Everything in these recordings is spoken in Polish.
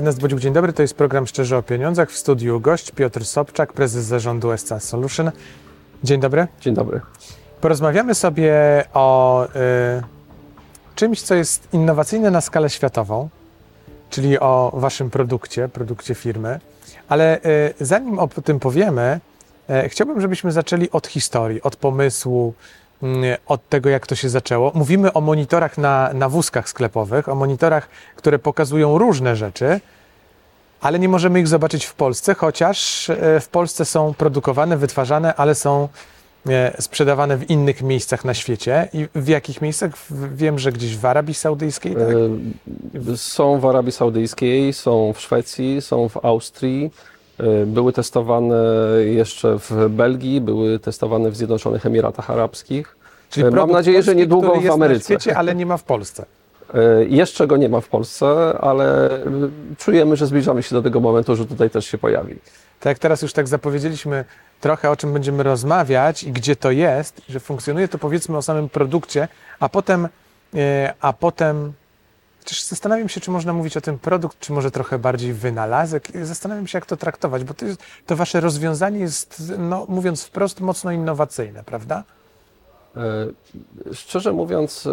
Ernest dzień dobry. To jest program Szczerze o Pieniądzach. W studiu gość Piotr Sobczak, prezes zarządu SC Solution. Dzień dobry. Dzień dobry. Porozmawiamy sobie o y, czymś, co jest innowacyjne na skalę światową, czyli o waszym produkcie, produkcie firmy. Ale y, zanim o tym powiemy, y, chciałbym, żebyśmy zaczęli od historii, od pomysłu, od tego, jak to się zaczęło. Mówimy o monitorach na, na wózkach sklepowych, o monitorach, które pokazują różne rzeczy, ale nie możemy ich zobaczyć w Polsce, chociaż y, w Polsce są produkowane, wytwarzane, ale są e, sprzedawane w innych miejscach na świecie. I w jakich miejscach? Wiem, że gdzieś w Arabii Saudyjskiej, tak? E, Są w Arabii Saudyjskiej, są w Szwecji, są w Austrii. E, Były testowane jeszcze w Belgii, były testowane w Zjednoczonych Emiratach Arabskich. Czyli mam nadzieję, że niedługo który w jest Ameryce. na świecie, ale nie ma w Polsce. E, Jeszcze go nie ma w Polsce, ale e, czujemy, że zbliżamy się do tego momentu, że tutaj też się pojawi. Tak teraz już tak zapowiedzieliśmy trochę o czym będziemy rozmawiać i gdzie to jest, że funkcjonuje, to powiedzmy o samym produkcie, a potem, e, a potem Chociaż zastanawiam się, czy można mówić o tym produkt, czy może trochę bardziej wynalazek. Zastanawiam się, jak to traktować, bo to, jest, to wasze rozwiązanie jest, no, mówiąc wprost, mocno innowacyjne, prawda? E, Szczerze mówiąc, e,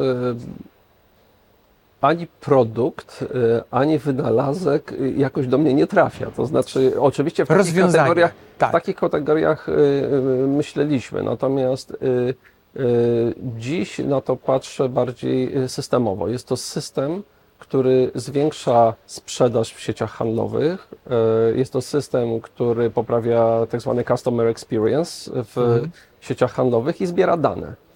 ani produkt, e, ani wynalazek jakoś do mnie nie trafia. To znaczy, oczywiście w takich kategoriach, tak. w takich kategoriach myśleliśmy, natomiast dziś na to patrzę bardziej systemowo. Jest to system, który zwiększa sprzedaż w sieciach handlowych. Jest to system, który poprawia tak zwany customer experience w Mhm. sieciach handlowych i zbiera dane.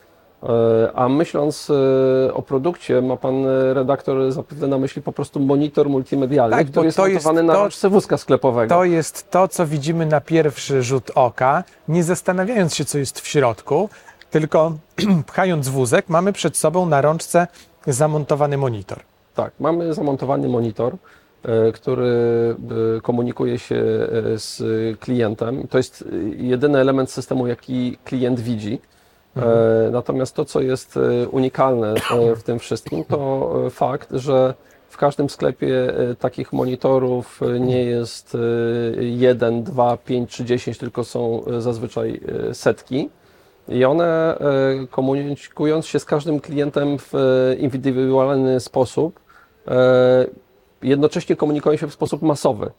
E, A myśląc e, o produkcie, ma pan e, redaktor zapewne na myśli po prostu monitor multimedialny, Tak, który jest to jest montowany na rączce wózka sklepowego. To jest to, co widzimy na pierwszy rzut oka, nie zastanawiając się, co jest w środku, tylko pchając wózek, mamy przed sobą na rączce zamontowany monitor. Tak, mamy zamontowany monitor, który komunikuje się z klientem. To jest jedyny element systemu, jaki klient widzi. E, Natomiast to, co jest e, unikalne e, w tym wszystkim, to fakt, że w każdym sklepie takich monitorów nie jest e, jeden, dwa, pięć czy dziesięć, tylko są zazwyczaj setki. I one, komunikując się z każdym klientem w indywidualny sposób, jednocześnie komunikują się w sposób masowy,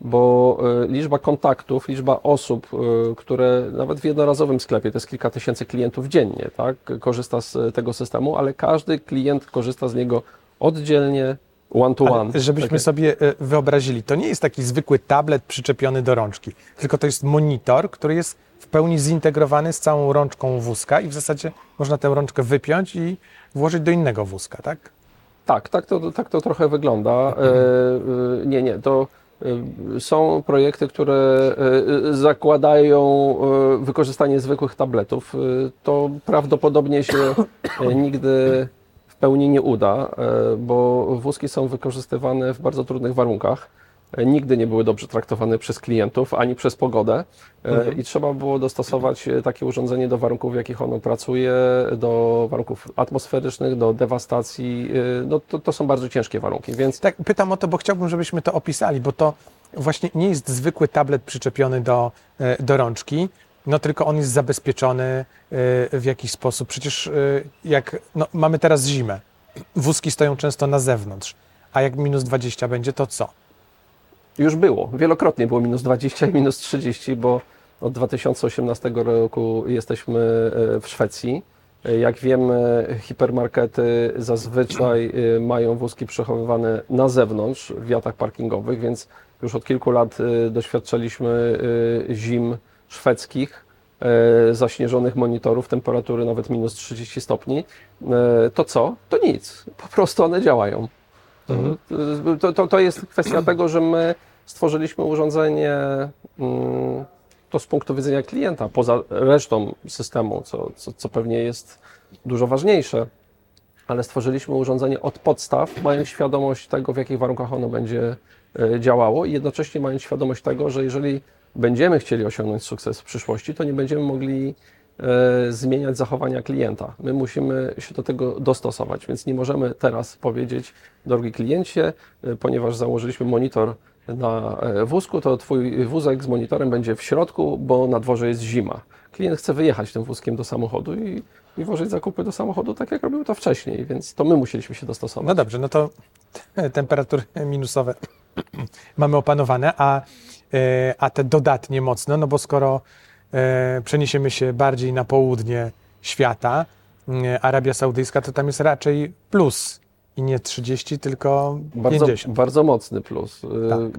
bo e, liczba kontaktów, liczba osób, e, które nawet w jednorazowym sklepie, to jest kilka tysięcy klientów dziennie, tak, korzysta z tego systemu, ale każdy klient korzysta z niego oddzielnie, one to one. Ale żebyśmy Tak sobie e, wyobrazili, to nie jest taki zwykły tablet przyczepiony do rączki, tylko to jest monitor, który jest w pełni zintegrowany z całą rączką wózka i w zasadzie można tę rączkę wypiąć i włożyć do innego wózka, tak? Tak, tak to, tak to trochę wygląda. E, e, nie, nie, to są projekty, które e, zakładają e, wykorzystanie zwykłych tabletów. To prawdopodobnie się nigdy w pełni nie uda, bo wózki są wykorzystywane w bardzo trudnych warunkach. Nigdy nie były dobrze traktowane przez klientów ani przez pogodę e, i trzeba było dostosować e, takie urządzenie do warunków, w jakich ono pracuje, do warunków atmosferycznych, do dewastacji. e, No, to, to są bardzo ciężkie warunki, więc Tak, pytam o to, bo chciałbym, żebyśmy to opisali, bo to właśnie nie jest zwykły tablet przyczepiony do, do rączki, no tylko on jest zabezpieczony w jakiś sposób. Przecież jak no, mamy teraz zimę, wózki stoją często na zewnątrz, a jak minus 20 będzie, to co? Już było. Wielokrotnie było minus 20 i minus 30, bo od 2018 roku jesteśmy e, w Szwecji. E, Jak wiemy, hipermarkety zazwyczaj e, mają wózki przechowywane na zewnątrz w wiatach parkingowych, więc już od kilku lat e, doświadczaliśmy e, zim szwedzkich, e, zaśnieżonych monitorów, temperatury nawet minus 30 stopni. E, To co? To nic. Po prostu one działają. To, to, to jest kwestia tego, że my stworzyliśmy urządzenie mm, to z punktu widzenia klienta, poza resztą systemu, co, co, co pewnie jest dużo ważniejsze, ale stworzyliśmy urządzenie od podstaw, mając świadomość tego, w jakich warunkach ono będzie e, działało i jednocześnie mając świadomość tego, że jeżeli będziemy chcieli osiągnąć sukces w przyszłości, to nie będziemy mogli zmieniać zachowania klienta. My musimy się do tego dostosować, więc nie możemy teraz powiedzieć, drogi kliencie, e, ponieważ założyliśmy monitor na e, wózku, to twój wózek z monitorem będzie w środku, bo na dworze jest zima. Klient chce wyjechać tym wózkiem do samochodu i, i włożyć zakupy do samochodu tak, jak robił to wcześniej, więc to my musieliśmy się dostosować. No dobrze, no to temperatury minusowe mamy opanowane, a, e, a te dodatnie mocno, no bo skoro e, przeniesiemy się bardziej na południe świata, e, Arabia Saudyjska, to tam jest raczej plus i nie 30, tylko Bardzo, 50. bardzo mocny plus. Y, Tak.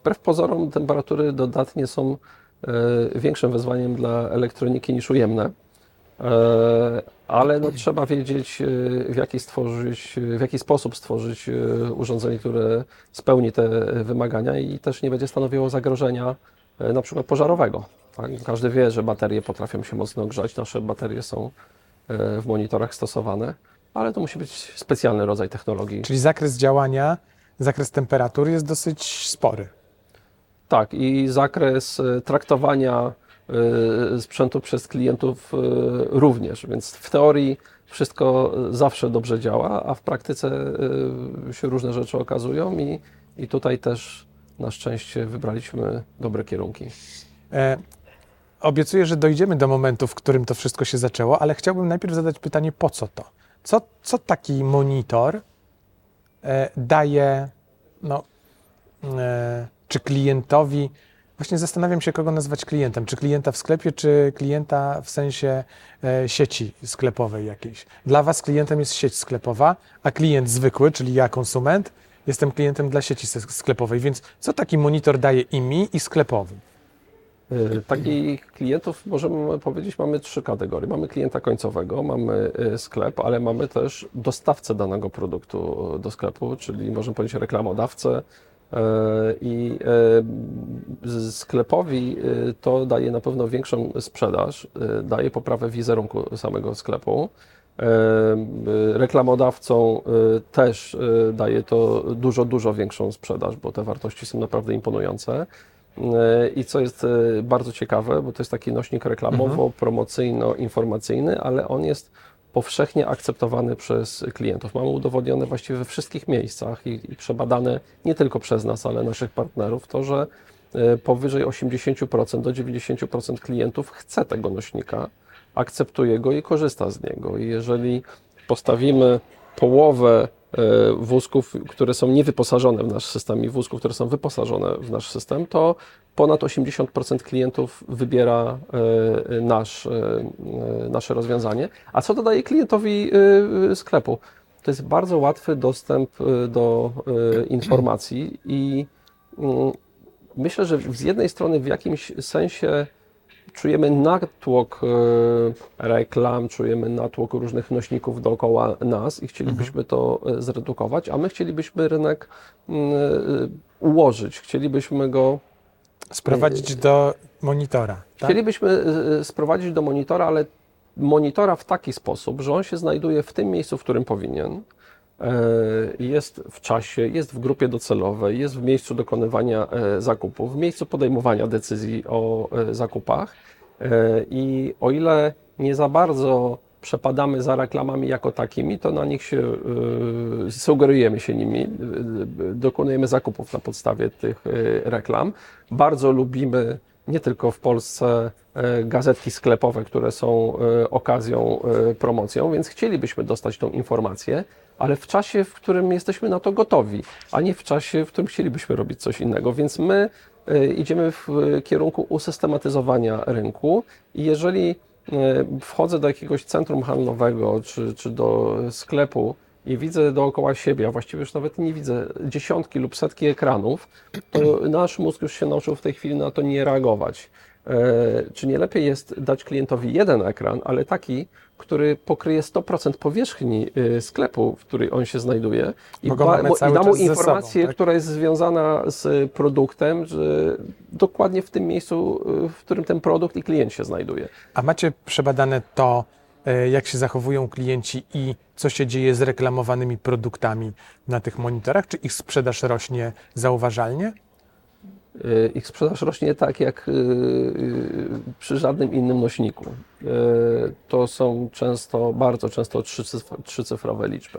Wbrew pozorom temperatury dodatnie są większym wyzwaniem dla elektroniki niż ujemne. E, Ale no, trzeba wiedzieć, w jaki, stworzyć, w jaki sposób stworzyć urządzenie, które spełni te wymagania i też nie będzie stanowiło zagrożenia na przykład pożarowego. Tak? Każdy wie, że baterie potrafią się mocno grzać. Nasze baterie są y, w monitorach stosowane, ale to musi być specjalny rodzaj technologii. Czyli zakres działania, zakres temperatur jest dosyć spory. Tak, i zakres e, traktowania e, sprzętu przez klientów e, również, więc w teorii wszystko zawsze dobrze działa, a w praktyce e, się różne rzeczy okazują i, i tutaj też na szczęście wybraliśmy dobre kierunki. E, obiecuję, że dojdziemy do momentu, w którym to wszystko się zaczęło, ale chciałbym najpierw zadać pytanie, po co to? Co, co taki monitor e, daje, no, e, czy klientowi, właśnie zastanawiam się, kogo nazwać klientem, czy klienta w sklepie, czy klienta w sensie e, sieci sklepowej jakiejś. Dla Was klientem jest sieć sklepowa, a klient zwykły, czyli ja, konsument, jestem klientem dla sieci sklepowej, więc co taki monitor daje i mi, i sklepowi? E, Takich klientów możemy powiedzieć, mamy trzy kategorie. Mamy klienta końcowego, mamy e, sklep, ale mamy też dostawcę danego produktu do sklepu, czyli możemy powiedzieć reklamodawcę. E, I e, sklepowi e, to daje na pewno większą sprzedaż, e, daje poprawę wizerunku samego sklepu. E, e, Reklamodawcom też e, daje to dużo, dużo większą sprzedaż, bo te wartości są naprawdę imponujące. E, I co jest bardzo ciekawe, bo to jest taki nośnik reklamowo-promocyjno-informacyjny, ale on jest powszechnie akceptowany przez klientów. Mamy udowodnione właściwie we wszystkich miejscach i, i przebadane nie tylko przez nas, ale naszych partnerów, to, że powyżej 80% do 90% klientów chce tego nośnika, akceptuje go i korzysta z niego. I jeżeli postawimy połowę e, wózków, które są niewyposażone w nasz system i wózków, które są wyposażone w nasz system, to ponad 80% klientów wybiera e, nasz, e, nasze rozwiązanie. A co dodaje klientowi e, sklepu? To jest bardzo łatwy dostęp do informacji i mm, myślę, że z jednej strony w jakimś sensie czujemy natłok e, reklam, czujemy natłok różnych nośników dookoła nas i chcielibyśmy to e, zredukować, a my chcielibyśmy rynek mm, e, ułożyć, chcielibyśmy go Sprowadzić do monitora. Tak? Chcielibyśmy sprowadzić do monitora, ale monitora w taki sposób, że on się znajduje w tym miejscu, w którym powinien. E, Jest w czasie, jest w grupie docelowej, jest w miejscu dokonywania e, zakupów, w miejscu podejmowania decyzji o e, zakupach. I o ile nie za bardzo przepadamy za reklamami jako takimi, to na nich się sugerujemy się nimi, dokonujemy zakupów na podstawie tych reklam. Bardzo lubimy nie tylko w Polsce e, gazetki sklepowe, które są e, okazją, e, promocją, więc chcielibyśmy dostać tą informację, ale w czasie, w którym jesteśmy na to gotowi, a nie w czasie, w którym chcielibyśmy robić coś innego. Więc my idziemy w kierunku usystematyzowania rynku i jeżeli wchodzę do jakiegoś centrum handlowego czy, czy do sklepu i widzę dookoła siebie, a właściwie już nawet nie widzę dziesiątki lub setki ekranów, to nasz mózg już się nauczył w tej chwili na to nie reagować. E, Czy nie lepiej jest dać klientowi jeden ekran, ale taki, który pokryje 100% powierzchni e, sklepu, w której on się znajduje i, cały i da mu ze sobą, informację, tak? która jest związana z produktem, że dokładnie w tym miejscu, e, w którym ten produkt i klient się znajduje. A macie przebadane to, jak się zachowują klienci i co się dzieje z reklamowanymi produktami na tych monitorach? Czy ich sprzedaż rośnie zauważalnie? Y, Ich sprzedaż rośnie tak jak y, przy żadnym innym nośniku. To są często, bardzo często trzycyf- trzycyfrowe liczby.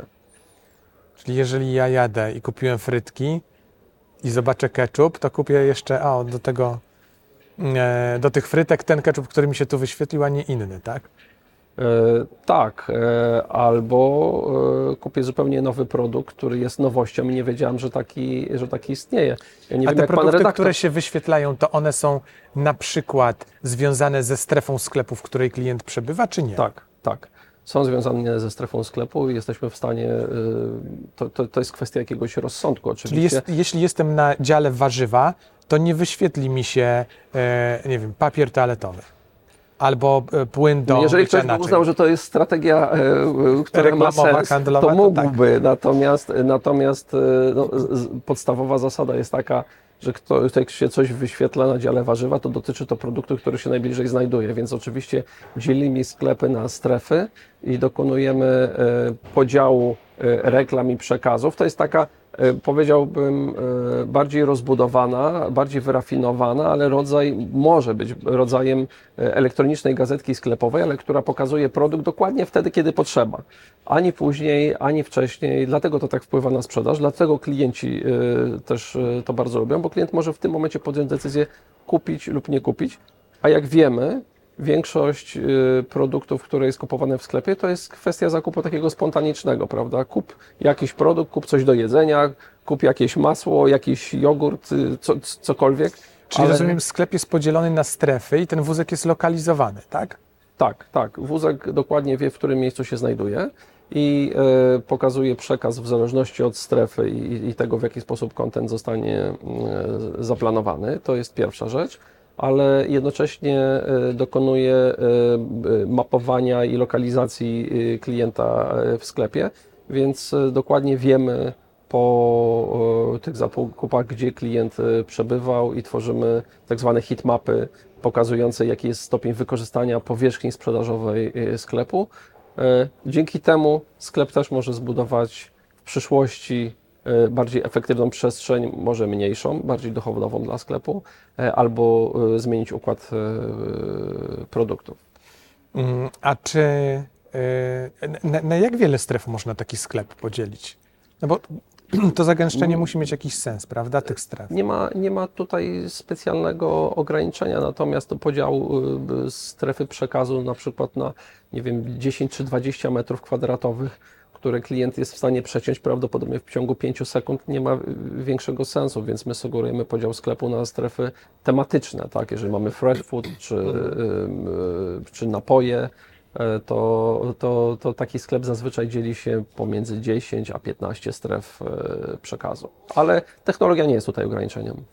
Czyli jeżeli ja jadę i kupiłem frytki i zobaczę ketchup, to kupię jeszcze, a do tego, e, do tych frytek ten ketchup, który mi się tu wyświetlił, a nie inny, tak? E, Tak, e, albo e, kupię zupełnie nowy produkt, który jest nowością i nie wiedziałem, że taki, że taki istnieje. Ja nie a wiem, te jak pan produkty, redaktor. które się wyświetlają, to one są na przykład związane ze strefą sklepu, w której klient przebywa, czy nie? Tak, tak. Są związane ze strefą sklepu i jesteśmy w stanie. To, to, to jest kwestia jakiegoś rozsądku, Czyli oczywiście. jest, jeśli jestem na dziale warzywa, to nie wyświetli mi się, nie wiem, papier toaletowy albo e, płyn do Jeżeli ktoś by uznał, że to jest strategia, e, która ma Reklamowa, sens, handlowa, to tak. mógłby. Natomiast, natomiast e, no, podstawowa zasada jest taka, że kto, jak się coś wyświetla na dziale warzywa, to dotyczy to produktu, który się najbliżej znajduje. Więc oczywiście dzielimy sklepy na strefy i dokonujemy podziału reklam i przekazów. To jest taka, powiedziałbym, e, bardziej rozbudowana, bardziej wyrafinowana, ale rodzaj może być rodzajem e, elektronicznej gazetki sklepowej, ale która pokazuje produkt dokładnie wtedy, kiedy potrzeba. Ani później, ani wcześniej. Dlatego to tak wpływa na sprzedaż, dlatego klienci e, też e, to bardzo lubią, bo klient może w tym momencie podjąć decyzję kupić lub nie kupić, a jak wiemy, większość y, produktów, które jest kupowane w sklepie, to jest kwestia zakupu takiego spontanicznego, prawda? Kup jakiś produkt, kup coś do jedzenia, kup jakieś masło, jakiś jogurt, y, co, cokolwiek. Czyli ale- rozumiem, sklep jest podzielony na strefy i ten wózek jest lokalizowany, tak? Tak, tak. Wózek dokładnie wie, w którym miejscu się znajduje i e, pokazuje przekaz w zależności od strefy i, i tego, w jaki sposób kontent zostanie e, zaplanowany. To jest pierwsza rzecz, ale jednocześnie e, dokonuje e, mapowania i lokalizacji e, klienta w sklepie, więc dokładnie wiemy po tych zakupach, gdzie klient przebywał i tworzymy tak zwane hitmapy pokazujące, jaki jest stopień wykorzystania powierzchni sprzedażowej sklepu. Dzięki temu sklep też może zbudować w przyszłości bardziej efektywną przestrzeń, może mniejszą, bardziej dochodową dla sklepu, e, albo e, zmienić układ e, produktów. Mm, A czy na, na jak wiele stref można taki sklep podzielić? No bo to zagęszczenie musi mieć jakiś sens, prawda, tych stref. Nie ma, nie ma tutaj specjalnego ograniczenia, natomiast to podział y, strefy przekazu na przykład na, nie wiem, 10 czy 20 metrów kwadratowych, które klient jest w stanie przeciąć prawdopodobnie w ciągu 5 sekund, nie ma większego sensu, więc my sugerujemy podział sklepu na strefy tematyczne, tak? Jeżeli mamy fresh food czy, czy napoje, e, to, to, to taki sklep zazwyczaj dzieli się pomiędzy 10 a 15 stref e, przekazu. Ale technologia nie jest tutaj ograniczeniem.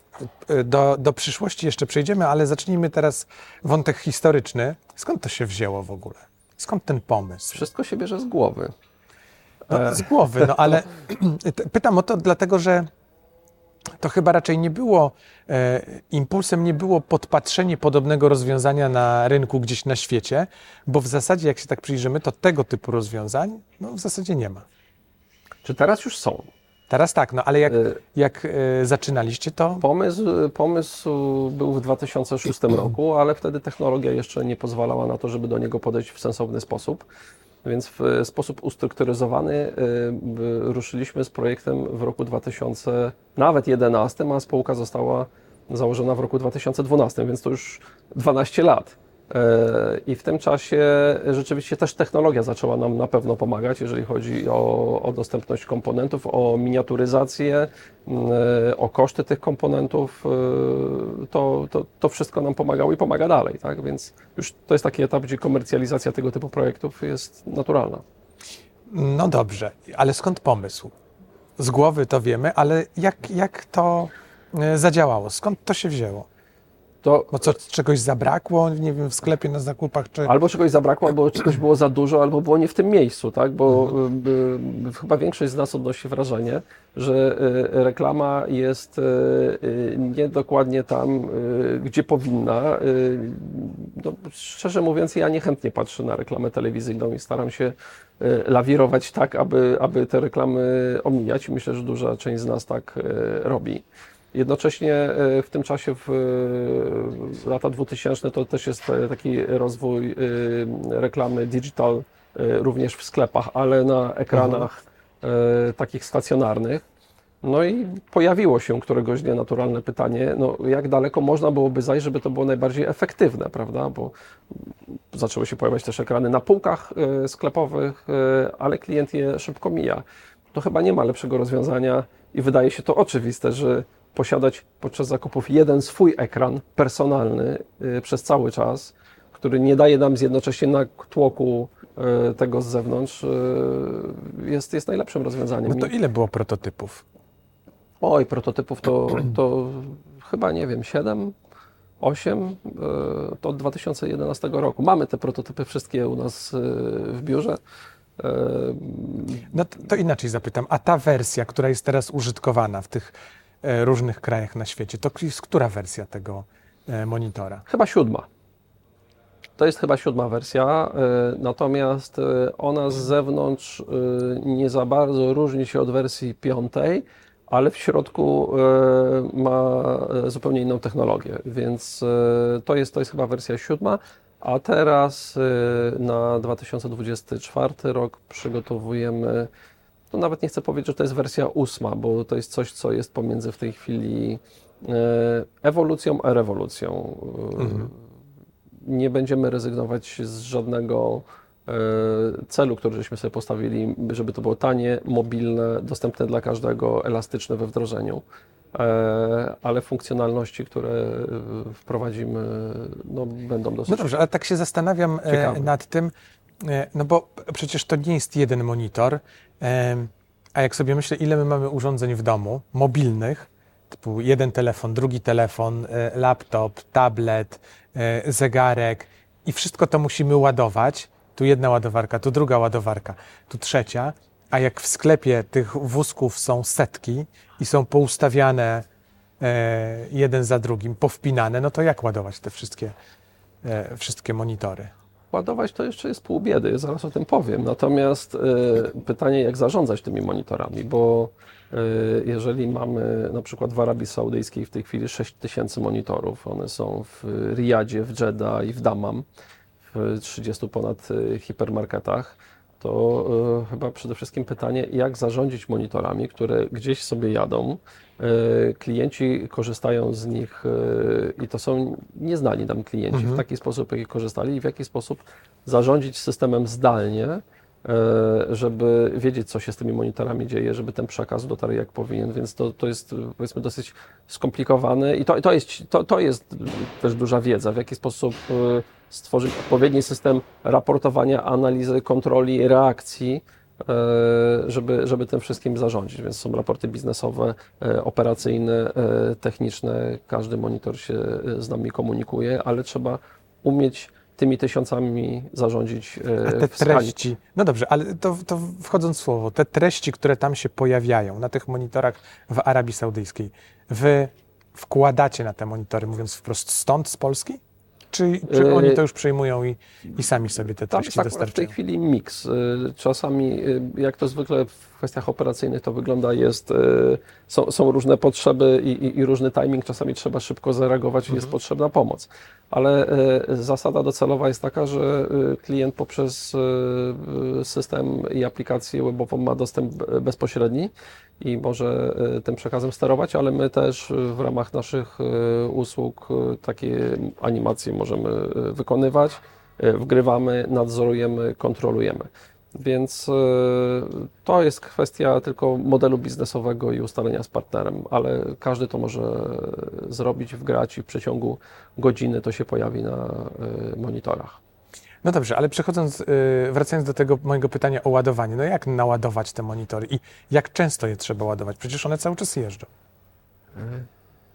Y, Do, do przyszłości jeszcze przejdziemy, ale zacznijmy teraz wątek historyczny. Skąd to się wzięło w ogóle? Skąd ten pomysł? Wszystko się bierze z głowy. No, z głowy, no ale t- pytam o to dlatego, że to chyba raczej nie było, e, impulsem nie było podpatrzenie podobnego rozwiązania na rynku gdzieś na świecie, bo w zasadzie, jak się tak przyjrzymy, to tego typu rozwiązań no, w zasadzie nie ma. Czy teraz już są? Teraz tak, no ale jak, Y, jak e, zaczynaliście to, Pomysł, pomysł był w 2006 roku, ale wtedy technologia jeszcze nie pozwalała na to, żeby do niego podejść w sensowny sposób. Więc w sposób ustrukturyzowany y, ruszyliśmy z projektem w roku 2000, nawet 11, a spółka została założona w roku 2012, więc to już 12 lat. I w tym czasie rzeczywiście też technologia zaczęła nam na pewno pomagać, jeżeli chodzi o, o dostępność komponentów, o miniaturyzację, e, o koszty tych komponentów. e, To, to, to wszystko nam pomagało i pomaga dalej. Tak? Więc już to jest taki etap, gdzie komercjalizacja tego typu projektów jest naturalna. no dobrze, ale skąd pomysł? Z głowy to wiemy, ale jak, jak to e, zadziałało? Skąd to się wzięło? To Bo co, czegoś zabrakło, nie wiem, w sklepie na zakupach, czy... Albo czegoś zabrakło, albo czegoś było za dużo, albo było nie w tym miejscu, tak? Bo y, chyba większość z nas odnosi wrażenie, że y, reklama jest niedokładnie tam, gdzie powinna. No, szczerze mówiąc, ja niechętnie patrzę na reklamę telewizyjną i staram się lawirować tak, aby, aby te reklamy omijać. Myślę, że duża część z nas tak robi. Jednocześnie e, w tym czasie, w e, lata 2000, to też jest e, taki rozwój reklamy digital również w sklepach, ale na ekranach e, takich stacjonarnych. No i pojawiło się któregoś dnia naturalne pytanie, no jak daleko można byłoby zajść, żeby to było najbardziej efektywne, prawda? Bo zaczęły się pojawiać też ekrany na półkach sklepowych, ale klient je szybko mija. To chyba nie ma lepszego rozwiązania i wydaje się to oczywiste, że posiadać podczas zakupów jeden swój ekran personalny e, przez cały czas, który nie daje nam jednocześnie na tłoku e, tego z zewnątrz, e, jest, jest najlepszym rozwiązaniem. No to ile było prototypów? Oj, prototypów to, to chyba nie wiem, 7, 8 e, to od 2011 roku. Mamy te prototypy wszystkie u nas w biurze. No to, inaczej zapytam, a ta wersja, która jest teraz użytkowana w tych różnych krajach na świecie, to jest która wersja tego e, monitora? Chyba siódma. To jest chyba siódma wersja, e, natomiast e, ona z zewnątrz e, nie za bardzo różni się od wersji piątej, ale w środku e, ma e, zupełnie inną technologię, więc e, to jest, to jest chyba wersja siódma, a teraz e, na 2024 rok przygotowujemy, no nawet nie chcę powiedzieć, że to jest wersja ósma, bo to jest coś, co jest pomiędzy w tej chwili e, ewolucją a rewolucją. E, Nie będziemy rezygnować z żadnego e, celu, który żeśmy sobie postawili, żeby to było tanie, mobilne, dostępne dla każdego, elastyczne we wdrożeniu. Ale funkcjonalności, które wprowadzimy, no, będą dosyć No dobrze, ale tak się zastanawiam Ciekawe. nad tym, no bo przecież to nie jest jeden monitor, a jak sobie myślę, ile my mamy urządzeń w domu, mobilnych, typu jeden telefon, drugi telefon, e, laptop, tablet, e, zegarek i wszystko to musimy ładować. Tu jedna ładowarka, tu druga ładowarka, tu trzecia, a jak w sklepie tych wózków są setki i są poustawiane e, jeden za drugim, powpinane, no to jak ładować te wszystkie, wszystkie monitory? Ładować to jeszcze jest pół biedy, zaraz o tym powiem. Natomiast e, pytanie, jak zarządzać tymi monitorami, bo e, jeżeli mamy na przykład w Arabii Saudyjskiej w tej chwili 6 tysięcy monitorów, one są w Riyadzie, w Jeddah i w Dammam, w 30 ponad e, hipermarketach, to e, chyba przede wszystkim pytanie, jak zarządzić monitorami, które gdzieś sobie jadą, e, klienci korzystają z nich e, i to są nieznani nam klienci w taki sposób, jaki korzystali i w jaki sposób zarządzić systemem zdalnie, żeby wiedzieć, co się z tymi monitorami dzieje, żeby ten przekaz dotarł jak powinien, więc to, to jest powiedzmy dosyć skomplikowane i to, to, jest, to, to jest też duża wiedza, w jaki sposób stworzyć odpowiedni system raportowania, analizy, kontroli, reakcji, e, żeby, żeby tym wszystkim zarządzić. Więc są raporty biznesowe, e, operacyjne, e, techniczne. Każdy monitor się z nami komunikuje, ale trzeba umieć tymi tysiącami zarządzić A te treści, no dobrze, ale to, to wchodząc w słowo, te treści, które tam się pojawiają na tych monitorach w Arabii Saudyjskiej, wy wkładacie na te monitory, mówiąc wprost, stąd z Polski? Czy, czy Yy, oni to już przejmują i, i sami sobie te Tam treści jest akurat w tej dostarczają? chwili miks. Y, Czasami, y, jak to zwykle w kwestiach operacyjnych to wygląda, jest, są, są różne potrzeby i, i, i różny timing. Czasami trzeba szybko zareagować i jest potrzebna pomoc. Ale zasada docelowa jest taka, że klient poprzez system i aplikację webową ma dostęp bezpośredni i może y, tym przekazem sterować, ale my też y, w ramach naszych y, usług takie animacje możemy wykonywać wgrywamy, nadzorujemy, kontrolujemy. Więc to jest kwestia tylko modelu biznesowego i ustalenia z partnerem, ale każdy to może zrobić, wgrać i w przeciągu godziny to się pojawi na monitorach. No dobrze, ale przechodząc, yy, wracając do tego mojego pytania o ładowanie, no jak naładować te monitory i jak często je trzeba ładować? Przecież one cały czas jeżdżą.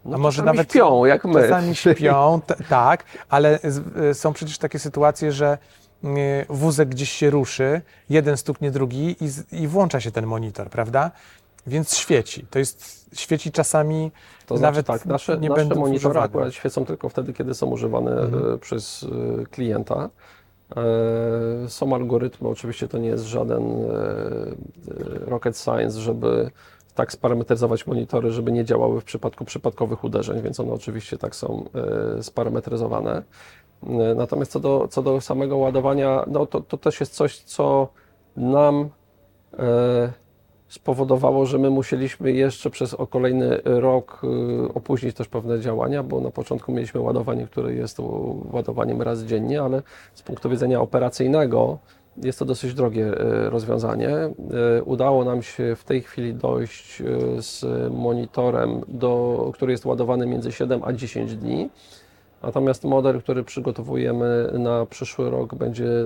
No, A może nawet śpią, jak my. Czasami śpią, tak, ale y, są przecież takie sytuacje, że y, wózek gdzieś się ruszy, jeden stuknie drugi i, i włącza się ten monitor, prawda? Więc świeci. To jest, świeci czasami To znaczy nawet tak, nasze, nie nasze będą monitory używane. akurat świecą tylko wtedy, kiedy są używane Mhm. przez klienta. E, Są algorytmy, oczywiście to nie jest żaden e, e, rocket science, żeby tak sparametryzować monitory, żeby nie działały w przypadku przypadkowych uderzeń, więc one oczywiście tak są sparametryzowane. Natomiast co do, co do samego ładowania, no to, to też jest coś, co nam spowodowało, że my musieliśmy jeszcze przez o kolejny rok e, opóźnić też pewne działania, bo na początku mieliśmy ładowanie, które jest ładowaniem raz dziennie, ale z punktu widzenia operacyjnego jest to dosyć drogie e, rozwiązanie. E, Udało nam się w tej chwili dojść z monitorem, do, który jest ładowany między 7 a 10 dni. Natomiast model, który przygotowujemy na przyszły rok, będzie e,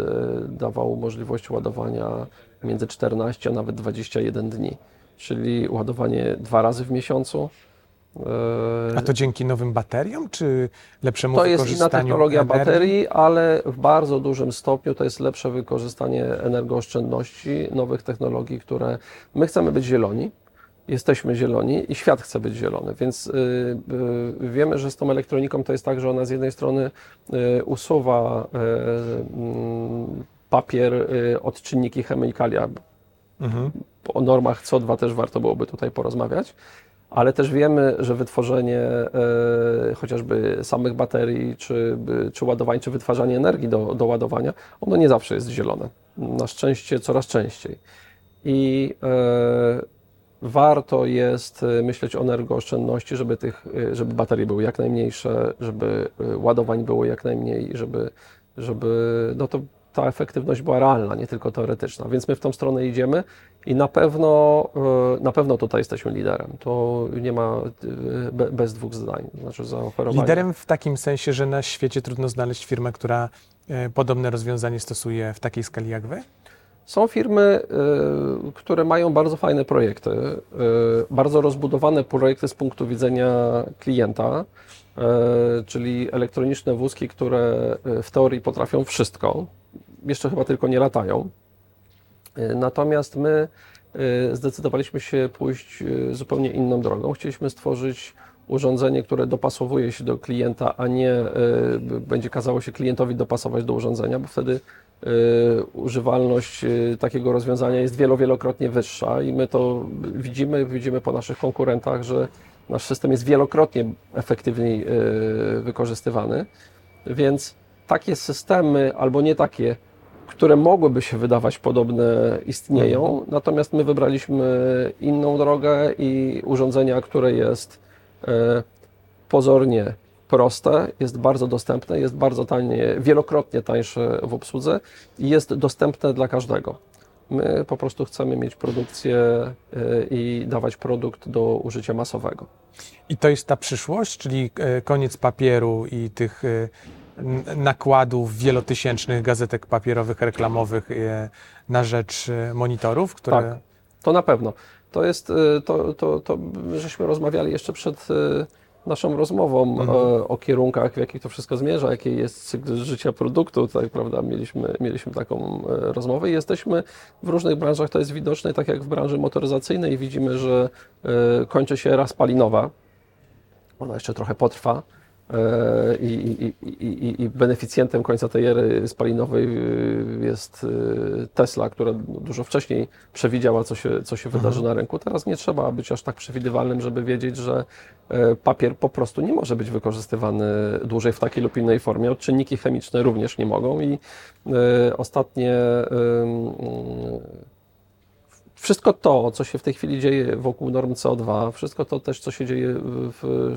dawał możliwość ładowania między 14 a nawet 21 dni, czyli ładowanie dwa razy w miesiącu. E, A to dzięki nowym bateriom, czy lepszemu to jest inna wykorzystaniu technologia energii? baterii, ale w bardzo dużym stopniu to jest lepsze wykorzystanie energooszczędności, nowych technologii, które my chcemy być zieloni. Jesteśmy zieloni i świat chce być zielony, więc y, y, wiemy, że z tą elektroniką to jest tak, że ona z jednej strony y, usuwa mm, papier, y, odczynniki, chemikalia, Mhm. o normach CO2 też warto byłoby tutaj porozmawiać, ale też wiemy, że wytworzenie e, chociażby samych baterii, czy, czy ładowań, czy wytwarzanie energii do, do ładowania, ono nie zawsze jest zielone. Na szczęście coraz częściej. I e, warto jest e, myśleć o energooszczędności, żeby, tych, e, żeby baterie były jak najmniejsze, żeby e, ładowań było jak najmniej, żeby, żeby no to ta efektywność była realna, nie tylko teoretyczna. Więc my w tą stronę idziemy i na pewno, na pewno tutaj jesteśmy liderem. To nie ma be- bez dwóch zdań. Znaczy zaoferowanie. Liderem w takim sensie, że na świecie trudno znaleźć firmę, która podobne rozwiązanie stosuje w takiej skali jak wy? Są firmy, y, które mają bardzo fajne projekty, y, bardzo rozbudowane projekty z punktu widzenia klienta, y, czyli elektroniczne wózki, które w teorii potrafią wszystko, jeszcze chyba tylko nie latają. Natomiast my zdecydowaliśmy się pójść zupełnie inną drogą. Chcieliśmy stworzyć urządzenie, które dopasowuje się do klienta, a nie będzie kazało się klientowi dopasować do urządzenia, bo wtedy używalność y, takiego rozwiązania jest wielo, wielokrotnie wyższa i my to widzimy, widzimy po naszych konkurentach, że nasz system jest wielokrotnie efektywniej y, wykorzystywany. Więc takie systemy, albo nie takie, które mogłyby się wydawać podobne, istnieją. Natomiast my wybraliśmy inną drogę i urządzenia, które jest pozornie proste, jest bardzo dostępne, jest bardzo tanie, wielokrotnie tańsze w obsłudze i jest dostępne dla każdego. My po prostu chcemy mieć produkcję e, i dawać produkt do użycia masowego. I to jest ta przyszłość, czyli e, koniec papieru i tych e, nakładów wielotysięcznych gazetek papierowych, reklamowych e, na rzecz monitorów, które... Tak. To na pewno. To jest, y, to, to, to żeśmy rozmawiali jeszcze przed y, naszą rozmową Mhm. o, o kierunkach, w jakich to wszystko zmierza, jaki jest cykl życia produktu, tak prawda, mieliśmy, mieliśmy taką e, rozmowę i jesteśmy w różnych branżach, to jest widoczne, tak jak w branży motoryzacyjnej widzimy, że e, kończy się era spalinowa, ona jeszcze trochę potrwa. E, I, i, i, beneficjentem końca tej ery spalinowej y, jest y, Tesla, która dużo wcześniej przewidziała, co się, co się wydarzy na rynku. Teraz nie trzeba być aż tak przewidywalnym, żeby wiedzieć, że e, papier po prostu nie może być wykorzystywany dłużej w takiej lub innej formie. Odczynniki chemiczne również nie mogą i e, ostatnie wszystko to, co się w tej chwili dzieje wokół norm CO2, wszystko to też, co się dzieje w,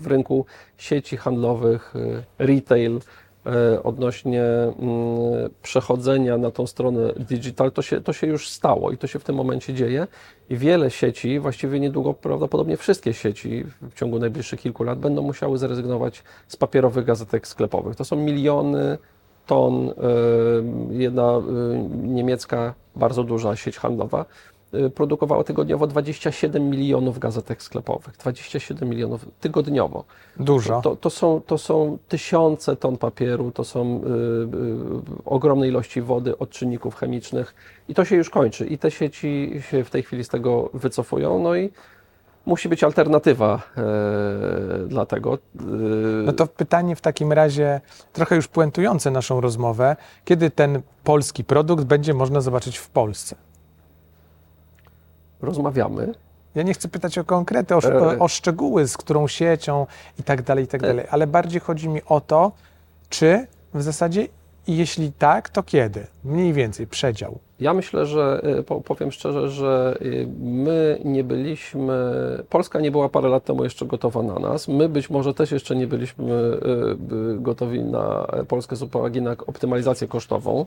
w rynku sieci handlowych, y, retail, y, odnośnie mm, przechodzenia na tą stronę digital, to się, to się już stało i to się w tym momencie dzieje. I wiele sieci, właściwie niedługo prawdopodobnie wszystkie sieci w ciągu najbliższych kilku lat będą musiały zrezygnować z papierowych gazetek sklepowych. To są miliony ton. y, Jedna y, niemiecka, bardzo duża sieć handlowa y, produkowała tygodniowo 27 milionów gazetek sklepowych. 27 milionów tygodniowo. Dużo. To, to, są, to są tysiące ton papieru, to są y, y, ogromne ilości wody, odczynników chemicznych i to się już kończy. I te sieci się w tej chwili z tego wycofują. No i musi być alternatywa e, dla tego. Y, No to pytanie w takim razie, trochę już puentujące naszą rozmowę, kiedy ten polski produkt będzie można zobaczyć w Polsce? rozmawiamy Ja nie chcę pytać o konkrety, o, E. o szczegóły, z którą siecią i tak dalej, i tak E. dalej, ale bardziej chodzi mi o to, czy w zasadzie, i jeśli tak, to kiedy? Mniej więcej, przedział. Ja myślę, że y, po- powiem szczerze, że y, my nie byliśmy, Polska nie była parę lat temu jeszcze gotowa na nas. My być może też jeszcze nie byliśmy y, gotowi na Polskę z uwagi na optymalizację kosztową.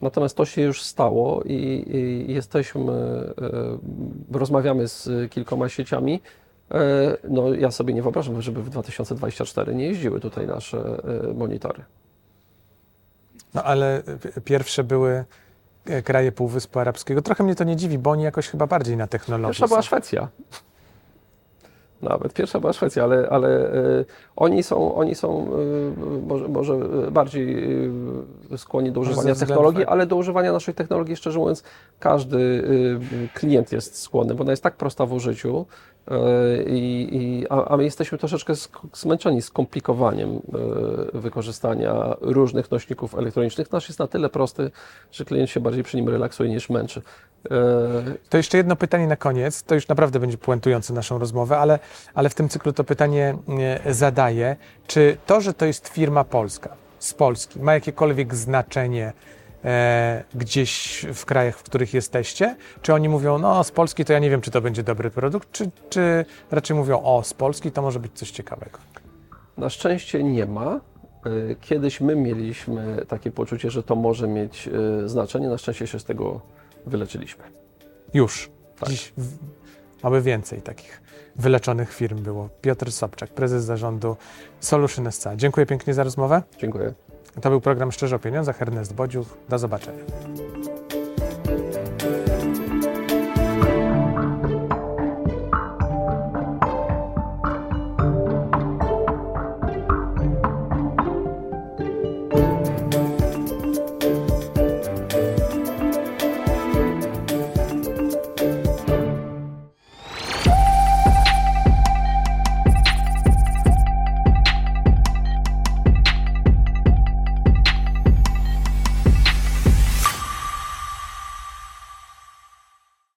Natomiast to się już stało i, jesteśmy, rozmawiamy z kilkoma sieciami. Y, No, ja sobie nie wyobrażam, żeby w 2024 nie jeździły tutaj nasze monitory. No ale pierwsze były e, kraje Półwyspu Arabskiego. Trochę mnie to nie dziwi, bo oni jakoś chyba bardziej na technologii Pierwsza była. Szwecja. Nawet pierwsza była Szwecja, ale, ale e, oni są, oni są e, może, może bardziej skłonni do używania technologii, tak. ale do używania naszej technologii, szczerze mówiąc, każdy klient jest skłonny, bo ona jest tak prosta w użyciu, i, i, a, a my jesteśmy troszeczkę zmęczeni skomplikowaniem e, wykorzystania różnych nośników elektronicznych. Nasz jest na tyle prosty, że klient się bardziej przy nim relaksuje niż męczy. E, To jeszcze jedno pytanie na koniec. To już naprawdę będzie puentujące naszą rozmowę, ale, ale w tym cyklu to pytanie e, zadaję. Czy to, że to jest firma polska, z Polski, ma jakiekolwiek znaczenie e, gdzieś w krajach, w których jesteście? Czy oni mówią, no z Polski to ja nie wiem, czy to będzie dobry produkt, czy, czy raczej mówią, o z Polski to może być coś ciekawego? Na szczęście nie ma. Y, Kiedyś my mieliśmy takie poczucie, że to może mieć y, znaczenie. Na szczęście się z tego wyleczyliśmy. Już. Tak. Dziś w, aby więcej takich wyleczonych firm było. Piotr Sobczak, prezes zarządu Solution SC. Dziękuję pięknie za rozmowę. Dziękuję. To był program Szczerze o Pieniądzach. Ernest Bodziuch. Do zobaczenia.